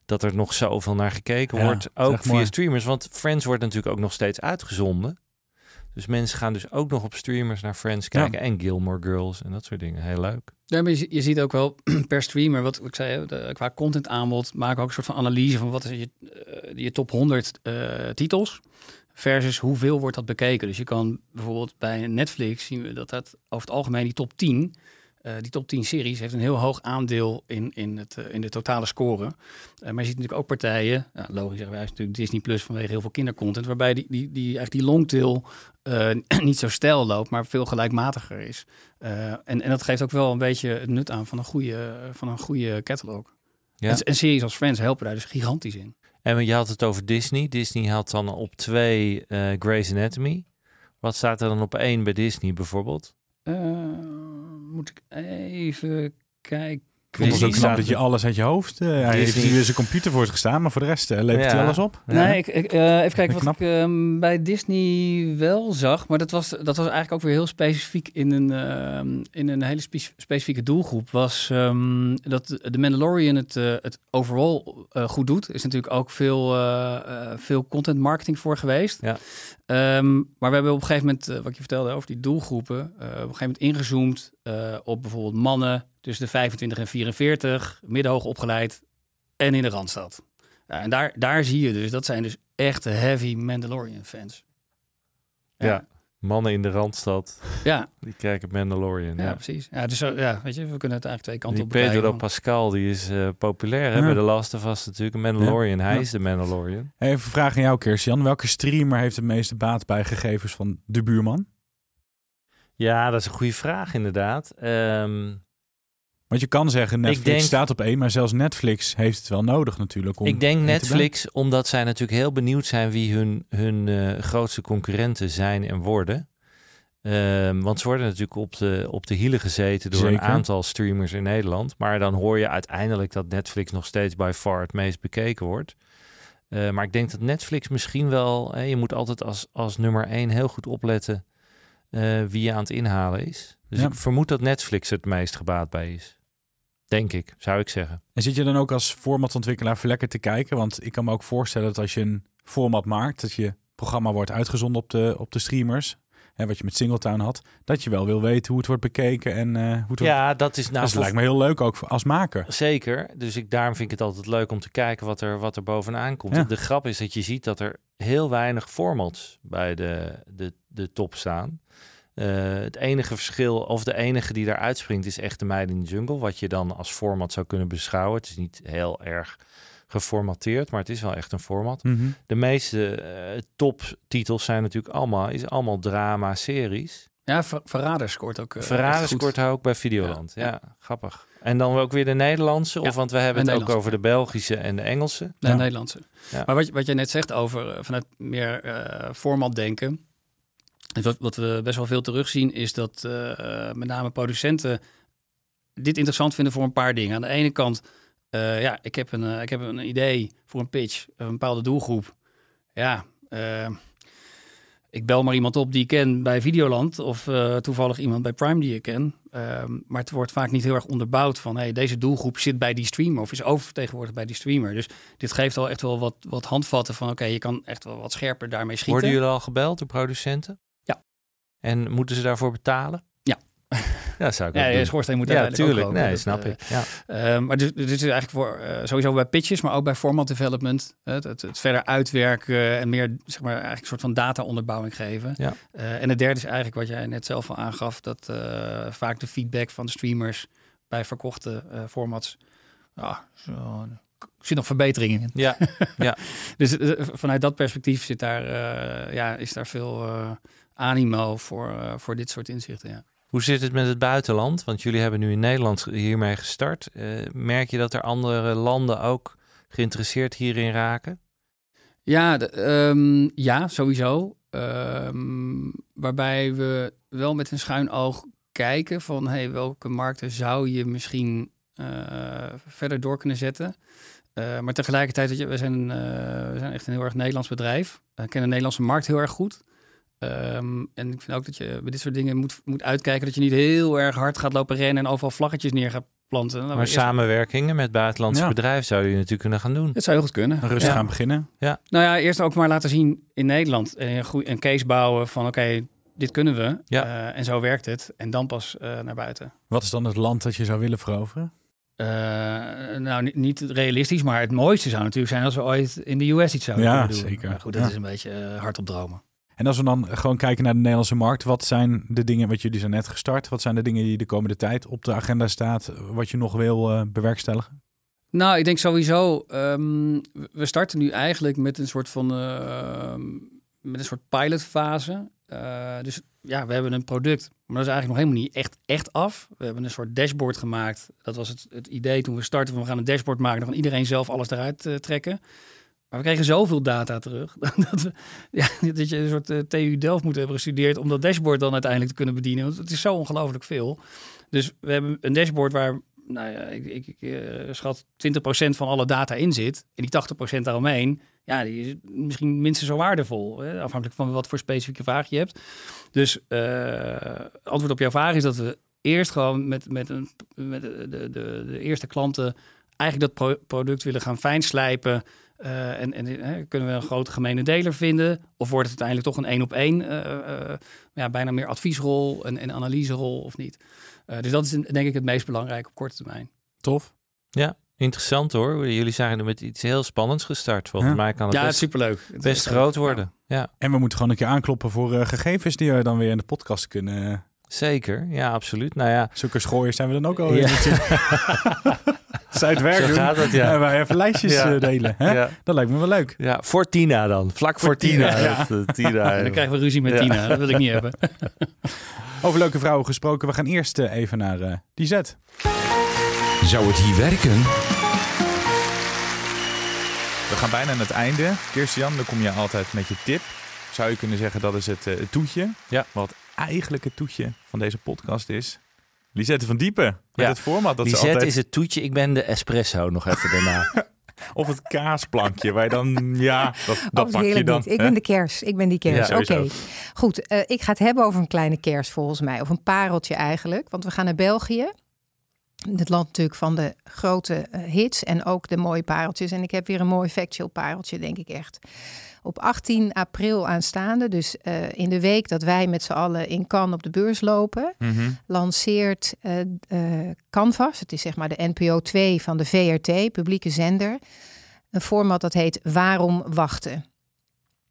dat er nog zoveel naar gekeken Ja, wordt. Ook via mooi. streamers. Want Friends wordt natuurlijk ook nog steeds uitgezonden. Dus mensen gaan dus ook nog op streamers naar Friends Ja. kijken. En Gilmore Girls en dat soort dingen. Heel leuk. Ja, maar je, je ziet ook wel (clears throat) per streamer, wat ik zei, de- qua content aanbod, maken ook een soort van analyse van wat is je, eh, je top 100 eh, titels versus hoeveel wordt dat bekeken. Dus je kan bijvoorbeeld bij Netflix zien we dat dat over het algemeen die top 10, eh, die top 10 series heeft een heel hoog aandeel in, in, het, eh, in de totale score. Eh, maar je ziet natuurlijk ook partijen, logisch zeggen wij, natuurlijk Disney Plus vanwege heel veel kindercontent, waarbij die, die, die, eigenlijk die longtail (clears throat) niet zo stijl loopt, maar veel gelijkmatiger is. En, en dat geeft ook wel een beetje het nut aan van een goede, van een goede catalog. Ja. En, en series als Friends helpen daar dus gigantisch in. En je had het over Disney. Disney had dan op twee Grey's Anatomy. Wat staat er dan op één bij Disney bijvoorbeeld? Moet ik even kijken. Ik vond het ook knap dat je alles uit je hoofd... eh, hij heeft hier zijn computer voor zich gestaan, maar voor de rest uh, levert hij alles op. Nee, ik, ik, eh, even kijken wat Knap. ik ehm, bij Disney wel zag. Maar dat was, dat was eigenlijk ook weer heel specifiek in een, ehm, in een hele spe- specifieke doelgroep. Was ehm, dat de Mandalorian het, eh, het overal eh, goed doet. Er is natuurlijk ook veel, eh, eh, veel content marketing voor geweest. Ja. Ehm, maar we hebben op een gegeven moment, eh, wat ik je vertelde over die doelgroepen, eh, op een gegeven moment ingezoomd eh, op bijvoorbeeld mannen tussen de 25 en 44, middenhoog opgeleid en in de Randstad. Ja, en daar, daar zie je dus, dat zijn dus echte heavy Mandalorian fans. Ja. Mannen in de Randstad. Ja, Die kijken Mandalorian. ja, Ja. precies. Ja, dus zo, ja, weet je, we kunnen het eigenlijk twee kanten Die op bekijken. Pedro Pascal, die is eh, populair hè, Ja. bij de Last of Us natuurlijk. Een Mandalorian, hij Ja. is de Mandalorian. Even een vraag aan jou, Kirstian. Welke streamer heeft het meeste baat bij gegevens van de buurman? Ja, dat is een goede vraag inderdaad. Ehm, Want je kan zeggen, Netflix denk- staat op één, maar zelfs Netflix heeft het wel nodig natuurlijk. Om ik denk Netflix, omdat zij natuurlijk heel benieuwd zijn wie hun, hun eh, grootste concurrenten zijn en worden. Ehm, want ze worden natuurlijk op de, op de hielen gezeten door Zeker. een aantal streamers in Nederland. Maar dan hoor je uiteindelijk dat Netflix nog steeds by far het meest bekeken wordt. Eh, maar ik denk dat Netflix misschien wel... hè, je moet altijd als, als nummer één heel goed opletten eh, wie je aan het inhalen is. Dus Ja. ik vermoed dat Netflix het meest gebaat bij is. Denk ik, zou ik zeggen. En zit je dan ook als formatontwikkelaar lekker te kijken? Want ik kan me ook voorstellen dat als je een format maakt, dat je programma wordt uitgezonden op de, op de streamers, hè, wat je met Singletown had, dat je wel wil weten hoe het wordt bekeken en eh, hoe het wordt... Ja, dat is nou... dat voor- lijkt me heel leuk ook als maker. Zeker. Dus ik, daarom vind ik het altijd leuk om te kijken wat er, wat er bovenaan komt. Ja. De grap is dat je ziet dat er heel weinig formats bij de, de, de top staan. Eh, het enige verschil, of de enige die daar uitspringt, is echt de Meiden in de Jungle. Wat je dan als format zou kunnen beschouwen. Het is niet heel erg geformateerd, maar het is wel echt een format. Mhm. De meeste eh, toptitels zijn natuurlijk allemaal, is allemaal drama-series. Ja, Ver- Verrader scoort ook. eh, echt goed. scoort ook bij Videoland. Ja, Ja, grappig. En dan ook weer de Nederlandse, Ja, of want we hebben en het ook over de Belgische en de Engelse. Ja. Nederlandse. Ja. Maar wat, je- wat je net zegt over vanuit meer eh format denken. Wat, we best wel veel terugzien is dat eh, met name producenten dit interessant vinden voor een paar dingen. Aan de ene kant, eh, ja, ik heb, een, eh, ik heb een idee voor een pitch, een bepaalde doelgroep. Ja, ik bel maar iemand op die ik ken bij Videoland of toevallig iemand bij Prime die ik ken. Ehm, maar het wordt vaak niet heel erg onderbouwd van hey, deze doelgroep zit bij die streamer of is oververtegenwoordigd bij die streamer. Dus dit geeft al echt wel wat, wat handvatten van oké, je kan echt wel wat scherper daarmee schieten. Worden jullie al gebeld door producenten? Ja. En moeten ze daarvoor betalen? Ja. (laughs) Ja, zou ik Ja, doen. schoorsteen moet Ja, uiteindelijk ook tuurlijk. roken. Nee, Dat, snap eh, ik. Ja. Eh, maar dus, dit is eigenlijk voor eh, sowieso bij pitches, maar ook bij format development. Het, het, het verder uitwerken en meer zeg maar eigenlijk een soort van data-onderbouwing geven. Ja. Eh, en het derde is eigenlijk wat jij net zelf al aangaf, dat eh, vaak de feedback van de streamers bij verkochte eh, formats. Ja, zo, zit nog verbeteringen in. Ja. (laughs) Dus eh, vanuit dat perspectief zit daar, eh, ja, is daar veel eh, animo voor, eh, voor dit soort inzichten. Ja. Hoe zit het met het buitenland? Want jullie hebben nu in Nederland hiermee gestart. Eh, merk je dat er andere landen ook geïnteresseerd hierin raken? Ja, de- ehm, ja sowieso. Ehm, waarbij we wel met een schuin oog kijken van hey, welke markten zou je misschien uh, verder door kunnen zetten. Uh, maar tegelijkertijd, we, zijn, we zijn echt een heel erg Nederlands bedrijf. We kennen de Nederlandse markt heel erg goed. Um, en ik vind ook dat je bij dit soort dingen moet, moet uitkijken dat je niet heel erg hard gaat lopen rennen en overal vlaggetjes neer gaat planten. maar samenwerkingen met buitenlandse ja. bedrijven zou je natuurlijk kunnen gaan doen. Dat zou heel goed kunnen. Rustig ja. gaan beginnen. Ja. Nou ja, eerst ook maar laten zien in Nederland en een, een case bouwen van oké, dit kunnen we. Ja. Uh, en zo werkt het. En dan pas uh, naar buiten. Wat is dan het land dat je zou willen veroveren? Uh, nou, niet realistisch, maar het mooiste zou natuurlijk zijn als we ooit in de US iets zouden ja, kunnen doen. Zeker. Maar goed, dat ja. is een beetje hard op dromen. En als we dan gewoon kijken naar de Nederlandse markt, wat zijn de dingen, wat jullie zijn net gestart, wat zijn de dingen die de komende tijd op de agenda staat, wat je nog wil uh, bewerkstelligen? Nou, ik denk sowieso, um, we starten nu eigenlijk met een soort van, uh, met een soort pilotfase. Uh, dus ja, we hebben een product, maar dat is eigenlijk nog helemaal niet echt, echt af. We hebben een soort dashboard gemaakt. Dat was het, het idee toen we starten van we gaan een dashboard maken. Dan iedereen zelf alles eruit uh, trekken. Maar we kregen zoveel data terug. (laughs) Dat, we, ja, dat je een soort uh, TU Delft moet hebben gestudeerd om dat dashboard dan uiteindelijk te kunnen bedienen. Want het is zo ongelooflijk veel. Dus we hebben een dashboard waar, nou ja, ik, ik, uh, schat 20% van alle data in zit. En die 80% daaromheen, ja, die is misschien minstens zo waardevol. Hè? Afhankelijk van wat voor specifieke vraag je hebt. Dus uh, antwoord op jouw vraag is dat we eerst gewoon met, met, een, met de, de, de, eerste klanten eigenlijk dat pro product willen gaan fijnslijpen. Uh, en en uh, kunnen we een grote gemene deler vinden? Of wordt het uiteindelijk toch een één op één, uh, ja, bijna meer adviesrol en, en analyserol of niet? dus dat is denk ik het meest belangrijk op korte termijn. Tof. Ja, interessant hoor. Jullie zijn er met iets heel spannends gestart. Volgens ja. mij kan het ja, best, superleuk. Best groot worden. Ja. ja. En we moeten gewoon een keer aankloppen voor gegevens die we dan weer in de podcast kunnen... Zeker, ja, absoluut. Nou ja, zijn we dan ook al. Ja. (laughs) Zuidwerk Zo doen. gaat het, ja. En wij even lijstjes Ja. delen. Hè? Ja. Dat lijkt me wel leuk. ja, voor Tina dan. Vlak voor, Tina, Tina. ja. Dat, eh, Tina (laughs) dan krijgen we ruzie met Ja. Tina. Dat wil ik niet hebben. (laughs) Over leuke vrouwen gesproken. We gaan eerst eh, even naar eh die zet. Zou het hier werken? We gaan bijna aan het einde. Kirstian, dan kom je altijd met je tip. Zou je kunnen zeggen dat is het, eh, het toetje. Ja. Wat eigenlijk het toetje van deze podcast is. Lisette van Diepen. Met Ja. het format dat ze zet altijd... is het toetje. Ik ben de espresso nog even daarna. (laughs) Of het kaasplankje. waar je dan... Ja, (laughs) dat, dat Of pak je dan. niet. Ik hè? ben de kers. Ik ben die kers. Ja, Oké. Goed, eh, ik ga het hebben over een kleine kers volgens mij. Of een pareltje eigenlijk. Want we gaan naar België. Het land natuurlijk van de grote eh, hits en ook de mooie pareltjes. En ik heb weer een mooi factual pareltje, denk ik echt. Op 18 april aanstaande, dus eh, in de week dat wij met z'n allen in Cannes op de beurs lopen, Mhm. lanceert eh, eh, Canvas, het is zeg maar de NPO 2 van de VRT, publieke zender, een format dat heet Waarom wachten?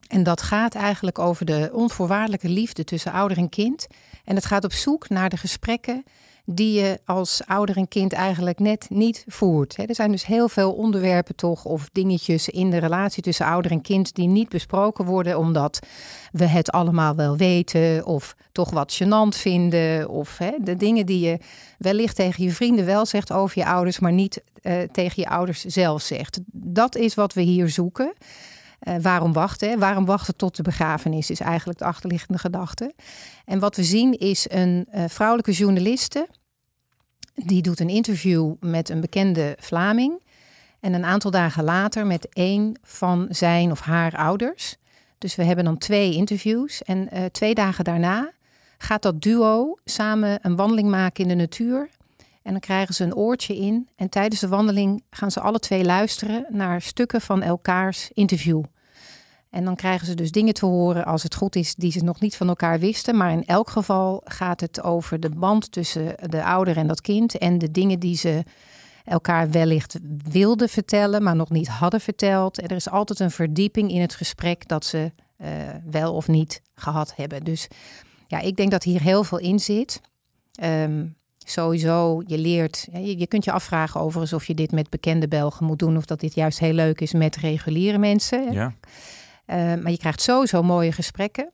En dat gaat eigenlijk over de onvoorwaardelijke liefde tussen ouder en kind. En het gaat op zoek naar de gesprekken die je als ouder en kind eigenlijk net niet voert. Er zijn dus heel veel onderwerpen toch of dingetjes in de relatie tussen ouder en kind die niet besproken worden omdat we het allemaal wel weten of toch wat gênant vinden of de dingen die je wellicht tegen je vrienden wel zegt over je ouders, maar niet eh, tegen je ouders zelf zegt. Dat is wat we hier zoeken. Eh, waarom wachten? Waarom wachten tot de begrafenis is eigenlijk de achterliggende gedachte. En wat we zien is een eh, vrouwelijke journaliste. Die doet een interview met een bekende Vlaming. En een aantal dagen later met een van zijn of haar ouders. Dus we hebben dan twee interviews. En eh, twee dagen daarna gaat dat duo samen een wandeling maken in de natuur. En dan krijgen ze een oortje in. En tijdens de wandeling gaan ze alle twee luisteren naar stukken van elkaars interview. En dan krijgen ze dus dingen te horen, als het goed is, die ze nog niet van elkaar wisten. Maar in elk geval gaat het over de band tussen de ouder en dat kind. En de dingen die ze elkaar wellicht wilden vertellen, maar nog niet hadden verteld. En er is altijd een verdieping in het gesprek dat ze eh, wel of niet gehad hebben. Dus ja, ik denk dat hier heel veel in zit. Ehm, sowieso, je leert, je, je kunt je afvragen overigens of je dit met bekende Belgen moet doen of dat dit juist heel leuk is met reguliere mensen. Ja. Uh, maar je krijgt sowieso mooie gesprekken.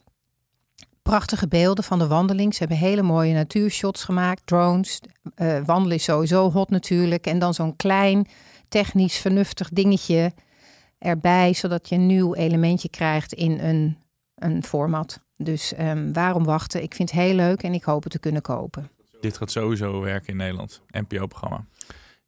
Prachtige beelden van de wandeling. Ze hebben hele mooie natuurshots gemaakt, drones. Uh, wandelen is sowieso hot natuurlijk. En dan zo'n klein, technisch, vernuftig dingetje erbij, zodat je een nieuw elementje krijgt in een, een format. Dus um, waarom wachten? Ik vind het heel leuk en ik hoop het te kunnen kopen. Dit gaat sowieso werken in Nederland. NPO-programma.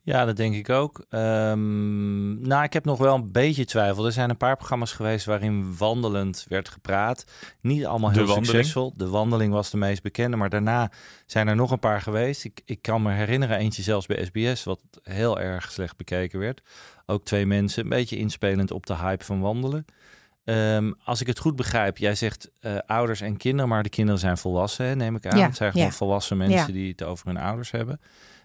Ja, dat denk ik ook. Ehm, nou, ik heb nog wel een beetje twijfel. Er zijn een paar programma's geweest waarin wandelend werd gepraat. Niet allemaal De heel Wandeling. succesvol. De wandeling was de meest bekende, maar daarna zijn er nog een paar geweest. Ik, ik kan me herinneren, eentje zelfs bij SBS, wat heel erg slecht bekeken werd. Ook twee mensen, een beetje inspelend op de hype van wandelen. Ehm, als ik het goed begrijp, jij zegt eh, ouders en kinderen, maar de kinderen zijn volwassen, hè, neem ik aan. Ja, het zijn gewoon ja. volwassen mensen Ja. die het over hun ouders hebben.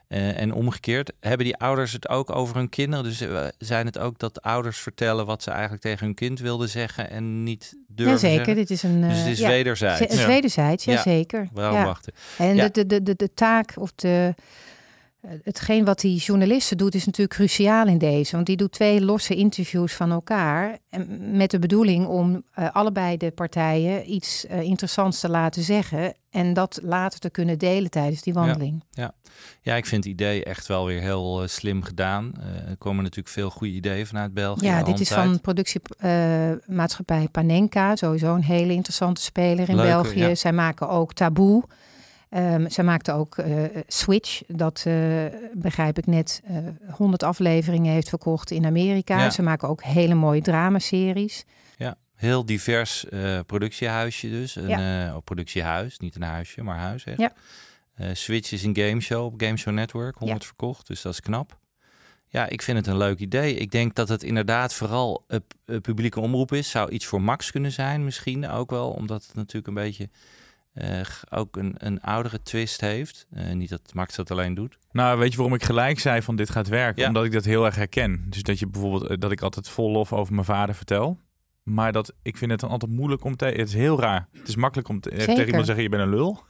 Eh, en omgekeerd, hebben die ouders het ook over hun kinderen? Dus eh, zijn het ook dat ouders vertellen wat ze eigenlijk tegen hun kind wilden zeggen en niet durven Jazeker, zeggen? dit is een... Dus eh, het is ja, wederzijds. Het is Ja. wederzijds, Ja. jazeker. Waarom ja. wachten? En Ja. de, de, de, de taak of de, eh, hetgeen wat die journalisten doet is natuurlijk cruciaal in deze. Want die doet twee losse interviews van elkaar. Met de bedoeling om eh, allebei de partijen iets eh, interessants te laten zeggen. En dat later te kunnen delen tijdens die wandeling. Ja. ja, ik vind het idee echt wel weer heel eh, slim gedaan. Eh, er komen natuurlijk veel goede ideeën vanuit België. Ja, dit is van productiemaatschappij Panenka. Sowieso een hele interessante speler in België. ja. Zij maken ook Taboe. Ehm, zij maakte ook eh, Switch. Dat eh, begrijp ik net eh 100 afleveringen heeft verkocht in Amerika. Ja. Ze maken ook hele mooie dramaseries. Ja, heel divers eh, productiehuisje dus. Een Ja. eh, oh, productiehuis, niet een huisje, maar huis. Echt. Ja. Eh, Switch is een gameshow op Gameshow Network, 100 verkocht, dus dat is knap. Ja, ik vind het een leuk idee. Ik denk dat het inderdaad vooral een publieke omroep is. Zou iets voor Max kunnen zijn misschien ook wel, omdat het natuurlijk een beetje eh, ook een, een oudere twist heeft. Eh, niet dat Max dat alleen doet. Nou, weet je waarom ik gelijk zei van dit gaat werken? Ja. Omdat ik dat heel erg herken. Dus dat je bijvoorbeeld, eh, dat ik altijd vol lof over mijn vader vertel. Maar dat, ik vind het dan altijd moeilijk om te... Het is heel raar. Het is makkelijk om te, tegen iemand te zeggen, je bent een lul. (laughs)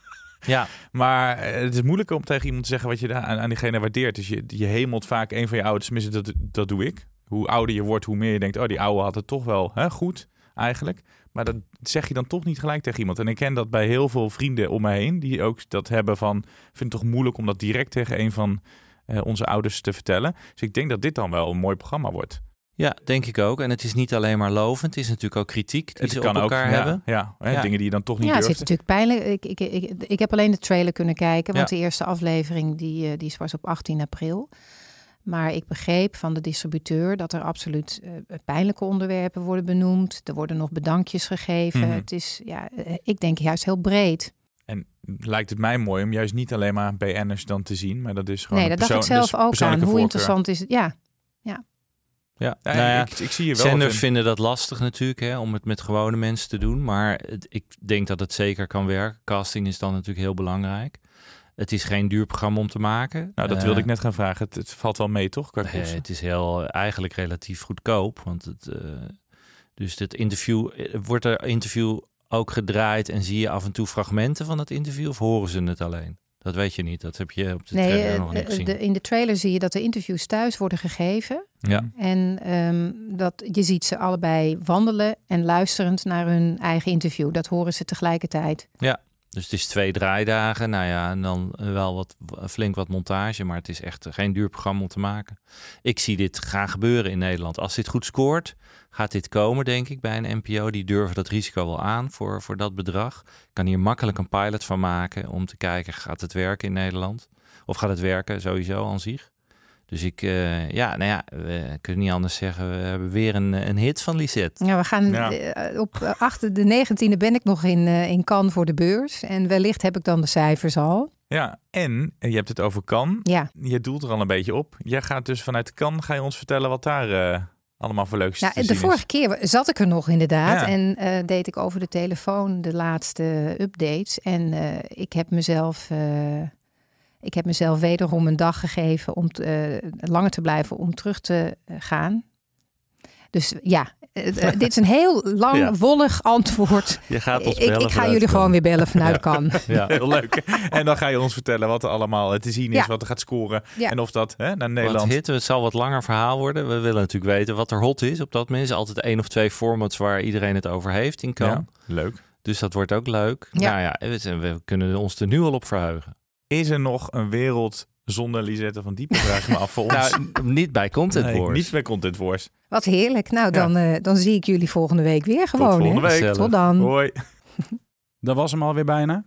Ja, Maar het is moeilijker om tegen iemand te zeggen wat je daar aan, aan diegene waardeert. Dus je, je hemelt vaak een van je ouders. Tenminste, dat, dat doe ik. Hoe ouder je wordt, hoe meer je denkt... oh, die oude had het toch wel hè, goed, eigenlijk. Maar dat zeg je dan toch niet gelijk tegen iemand. En ik ken dat bij heel veel vrienden om me heen... die ook dat hebben van... vind het toch moeilijk om dat direct tegen een van eh, onze ouders te vertellen. Dus ik denk dat dit dan wel een mooi programma wordt. ja, denk ik ook. En het is niet alleen maar lovend, het is natuurlijk ook kritiek die ze op elkaar ja, hebben. Ja, hè, Ja. dingen die je dan toch niet Ja, het durft. zit natuurlijk pijnlijk. Ik, ik, ik, ik heb alleen de trailer kunnen kijken, want Ja. de eerste aflevering die, eh, die was op 18 april. Maar ik begreep van de distributeur dat er absoluut eh, pijnlijke onderwerpen worden benoemd. Er worden nog bedankjes gegeven. Mhm. Het is, ja, eh, ik denk juist heel breed. En lijkt het mij mooi om juist niet alleen maar BN'ers dan te zien, maar dat is gewoon nee, dat dacht ik zelf ook aan. Hoe voorkeur. interessant is het? Ja, Ja, Ja, nou ja, ik, ik zie je wel. Zenders in. vinden dat lastig natuurlijk, hè, om het met gewone mensen te doen. Maar het- ik denk dat het zeker kan werken. Casting is dan natuurlijk heel belangrijk. Het is geen duur programma om te maken. Nou, dat Eh, wilde ik net gaan vragen. Het, het valt wel mee, toch? Qua het is heel, eigenlijk relatief goedkoop. Want het, eh, dus dit interview, eh, wordt er interview ook gedraaid en zie je af en toe fragmenten van het interview of horen ze het alleen? Dat weet je niet. Dat heb je op de nee, trailer eh, nog niet eh, gezien. de, in de trailer zie je dat de interviews thuis worden gegeven. Ja. En ehm, dat, je ziet ze allebei wandelen en luisterend naar hun eigen interview. Dat horen ze tegelijkertijd. Ja, dus het is twee draaidagen. Nou ja, en dan wel wat, flink wat montage. Maar het is echt geen duur programma om te maken. Ik zie dit gaan gebeuren in Nederland. Als dit goed scoort, gaat dit komen, denk ik, bij een NPO. Die durven dat risico wel aan voor, voor dat bedrag. Ik kan hier makkelijk een pilot van maken om te kijken, gaat het werken in Nederland? Of gaat het werken sowieso aan zich? Dus ik, eh, ja, nou ja, we kunnen niet anders zeggen. We hebben weer een, een hit van Lisette. Ja, we gaan Ja. eh, op eh, achter de 19e ben ik nog in, eh, in Cannes voor de beurs. En wellicht heb ik dan de cijfers al. Ja, en eh, je hebt het over Kan. Ja. Je doelt er al een beetje op. Jij gaat dus vanuit Kan, ga je ons vertellen wat daar eh, allemaal voor leuks Nou, te de zien vorige is. keer zat ik er nog inderdaad. Ja. En eh, deed ik over de telefoon de laatste updates. En eh, ik heb mezelf. eh, ik heb mezelf wederom een dag gegeven om te, eh, langer te blijven om terug te eh, gaan. Dus ja, eh, dit is een heel (laughs) lang, Ja. wollig antwoord. Je gaat ons Ik, bellen ik ga vanuit jullie gewoon weer bellen vanuit Cannes. (laughs) Ja. Heel leuk. En dan ga je ons vertellen wat er allemaal te zien is, Ja. wat er gaat scoren. Ja. En of dat hè, naar Wat Nederland... hit, het zal wat langer verhaal worden. We willen natuurlijk weten wat er hot is op dat moment. Er is altijd één of twee formats waar iedereen het over heeft in kan. Ja, leuk. Dus dat wordt ook leuk. Ja. Nou ja, we, we kunnen ons er nu al op verheugen. Is er nog een wereld zonder Lisette van Diepen, vraag ik me af voor (laughs) ons? Nou, niet bij Content nee, Wars. niet bij Content Wars. Wat heerlijk. Nou, dan, eh, dan zie ik jullie volgende week weer gewoon. volgende hè? week. Tot dan. Hoi. (laughs) Dat was hem alweer bijna.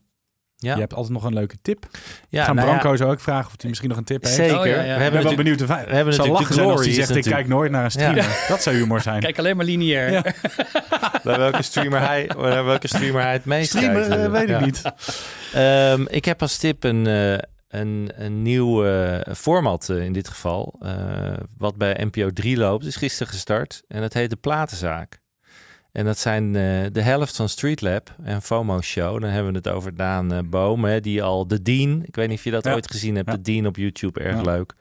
Ja. Je hebt altijd nog een leuke tip. Ja, Ik ga nou ja. Branco zo ook vragen of hij misschien nog een tip heeft. Zeker. Oh, ja, ja. We hebben ben wel natuurlijk- benieuwd we hebben zal natuurlijk lachen zijn als Glory hij is zegt, ik kijk nooit naar een streamer. Dat zou humor zijn. (laughs) Kijk alleen maar lineair. Ja. (laughs) bij welke streamer hij, bij welke streamer hij het meest Streamer, kijkt. eh, weet ik Ja. niet. Ehm, ik heb als tip een, eh, een, een nieuw eh, format in dit geval. eh, wat bij NPO 3 loopt. is gisteren gestart. En dat heet De Platenzaak. En dat zijn eh, de helft van Streetlab en FOMO Show. Dan hebben we het over Daan Boom, hè, die al de Dean. Ik weet niet of je dat Ja. ooit gezien hebt. Ja. De Dean op YouTube, erg Ja. leuk.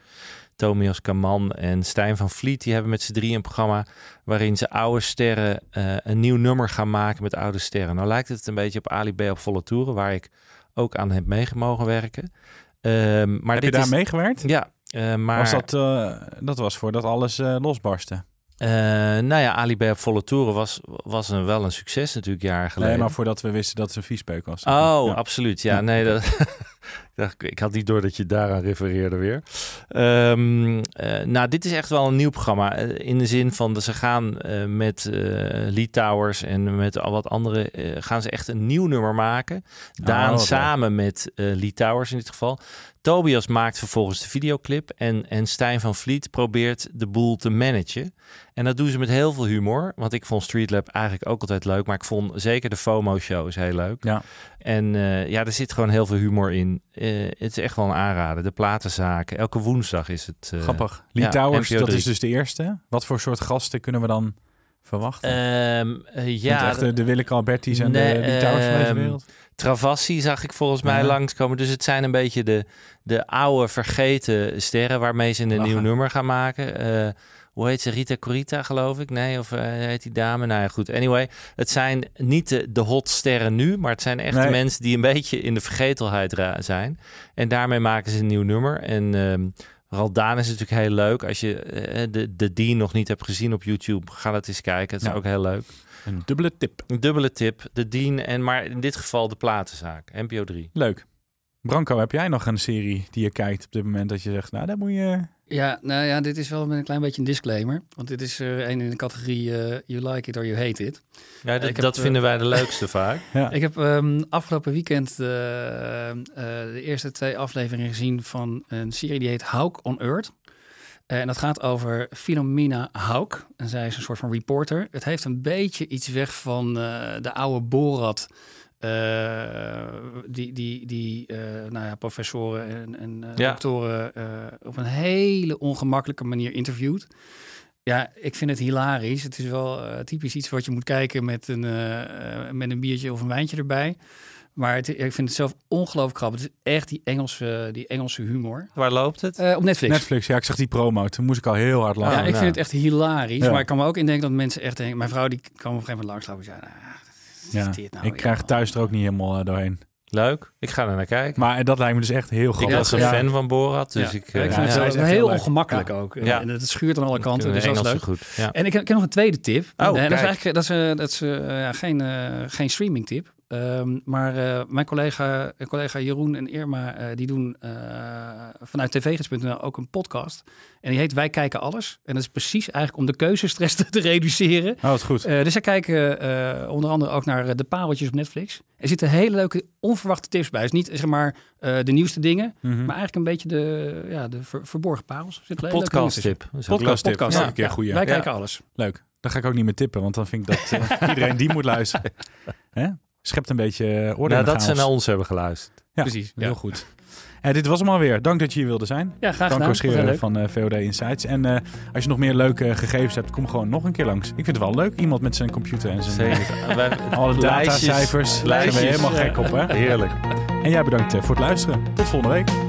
Tomios Kaman en Stijn van Vliet, die hebben met z'n drieën een programma waarin ze oude sterren eh, een nieuw nummer gaan maken met oude sterren. Nou lijkt het een beetje op Ali B op volle toeren, waar ik ook aan heb meegemogen werken. Ehm, maar Heb je daar is, meegewerkt? Ja, maar Was dat, dat was voordat alles losbarstte. Eh, nou ja, Ali op volle toeren was, was een, wel een succes natuurlijk jaren geleden. Nee, maar voordat we wisten dat het een viespeuk was. Oh, Ja. absoluut. Ja, nee, dat, (laughs) dacht, ik had niet door dat je daaraan refereerde weer. Ehm, eh, nou, dit is echt wel een nieuw programma. eh, in de zin van dat ze gaan eh, met eh Lee Towers en met al wat andere... gaan ze echt een nieuw nummer maken. Daan leuk. samen met Lee Towers in dit geval. Tobias maakt vervolgens de videoclip. En, en Stijn van Vliet probeert de boel te managen. En dat doen ze met heel veel humor. Want ik vond Streetlab eigenlijk ook altijd leuk. Maar ik vond zeker de FOMO-show is heel leuk. Ja. En ja, er zit gewoon heel veel humor in. Eh, het is echt wel een aanrader. De platenzaken. Elke woensdag is het. eh, Grappig. Lee ja, Towers, dat 3. is dus de eerste. Wat voor soort gasten kunnen we dan verwachten? Eh, ja, echt de, de Willeke Alberti's en Nee, de Lee Towers van deze ehm, wereld. Travassi zag ik volgens mij langskomen. Dus het zijn een beetje de, de oude vergeten sterren waarmee ze een Lachen. nieuw nummer gaan maken. Hoe heet ze? Rita Corita, geloof ik? Nee, of eh, heet die dame? Nou ja, goed. Anyway, het zijn niet de, de hot sterren nu, maar het zijn echt Nee. mensen die een beetje in de vergetelheid zijn. En daarmee maken ze een nieuw nummer. En ehm Raldaan is natuurlijk heel leuk. Als je eh, de, de Dean nog niet hebt gezien op YouTube, ga dat eens kijken. Het is Ja. ook heel leuk. Een dubbele tip. Een dubbele tip. De Dean en maar in dit geval de platenzaak. NPO 3. Leuk. Branco, heb jij nog een serie die je kijkt op dit moment dat je zegt, nou, daar moet je... Ja, nou ja, dit is wel met een klein beetje een disclaimer. Want dit is er een in de categorie eh, You Like It or You Hate It. Ja, dat, heb, dat eh, vinden wij de leukste (laughs) vaak. Ja. Ik heb ehm, afgelopen weekend eh, eh, de eerste twee afleveringen gezien van een serie die heet Hawk on Earth. Eh, en dat gaat over Philomena Hawk. En zij is een soort van reporter. Het heeft een beetje iets weg van eh, de oude Borat. Eh, die die, die eh, nou ja, professoren en, en eh, Ja. doktoren eh, op een hele ongemakkelijke manier interviewt. Ja, ik vind het hilarisch. Het is wel eh, typisch iets wat je moet kijken met een, met een biertje of een wijntje erbij. Maar het, ik vind het zelf ongelooflijk grappig. Het is echt die Engelse, die Engelse humor. Waar loopt het? Eh, op Netflix. Netflix, ja, ik zag die promo. Toen moest ik al heel hard lachen. Ja, ik ja. vind het echt hilarisch. Ja. Maar ik kan me ook indenken dat mensen echt denken... Mijn vrouw die kwam op een gegeven moment langs en zei... Ja. wat is dit nou ik krijg thuis er ook niet helemaal eh, doorheen. Leuk. Ik ga er naar kijken. Maar dat lijkt me dus echt heel ik grappig. was een Ja. fan van Borat, dus Ja. ik... Ja, eh, ik ja, vind het heel heel ongemakkelijk Ja. ook. En, Ja. en het schuurt aan alle kanten. Dus dat is leuk. goed. Ja. En ik, ik heb nog een tweede tip. Oh, en dat is eigenlijk dat is, eh, dat is, eh, geen, eh, geen streaming tip. Ehm, maar eh, mijn collega, eh, collega Jeroen en Irma, eh, die doen eh, vanuit tvgids.nl ook een podcast. En die heet Wij Kijken Alles. En dat is precies eigenlijk om de keuzestress te, (laughs) te reduceren. Oh, wat goed. Eh, dus zij kijken eh, onder andere ook naar de pareltjes op Netflix. Er zitten hele leuke, onverwachte tips bij. Het is niet zeg maar eh, de nieuwste dingen, Mhm. maar eigenlijk een beetje de, ja, de ver- verborgen parels. Leuke Podcast tip. Is Podcast tip. Podcast, Ja, ja. een keer Ja, goeie. Wij Ja. kijken alles. Leuk. Dan ga ik ook niet meer tippen, want dan vind ik dat eh, (laughs) iedereen die moet luisteren. (laughs) Hè? Schept een beetje eh, orde in Nou, de dat ze naar ons hebben geluisterd. Ja, Precies, Heel goed. En dit was hem alweer. Dank dat je hier wilde zijn. Ja, graag Dank gedaan. Scheren leuk. van eh, VOD Insights. En eh, als je nog meer leuke gegevens hebt, kom gewoon nog een keer langs. Ik vind het wel leuk, iemand met zijn computer en zijn Zeker. (laughs) Alle datacijfers. Daar zijn we helemaal gek op, hè? Heerlijk. En jij bedankt eh, voor het luisteren. Tot volgende week.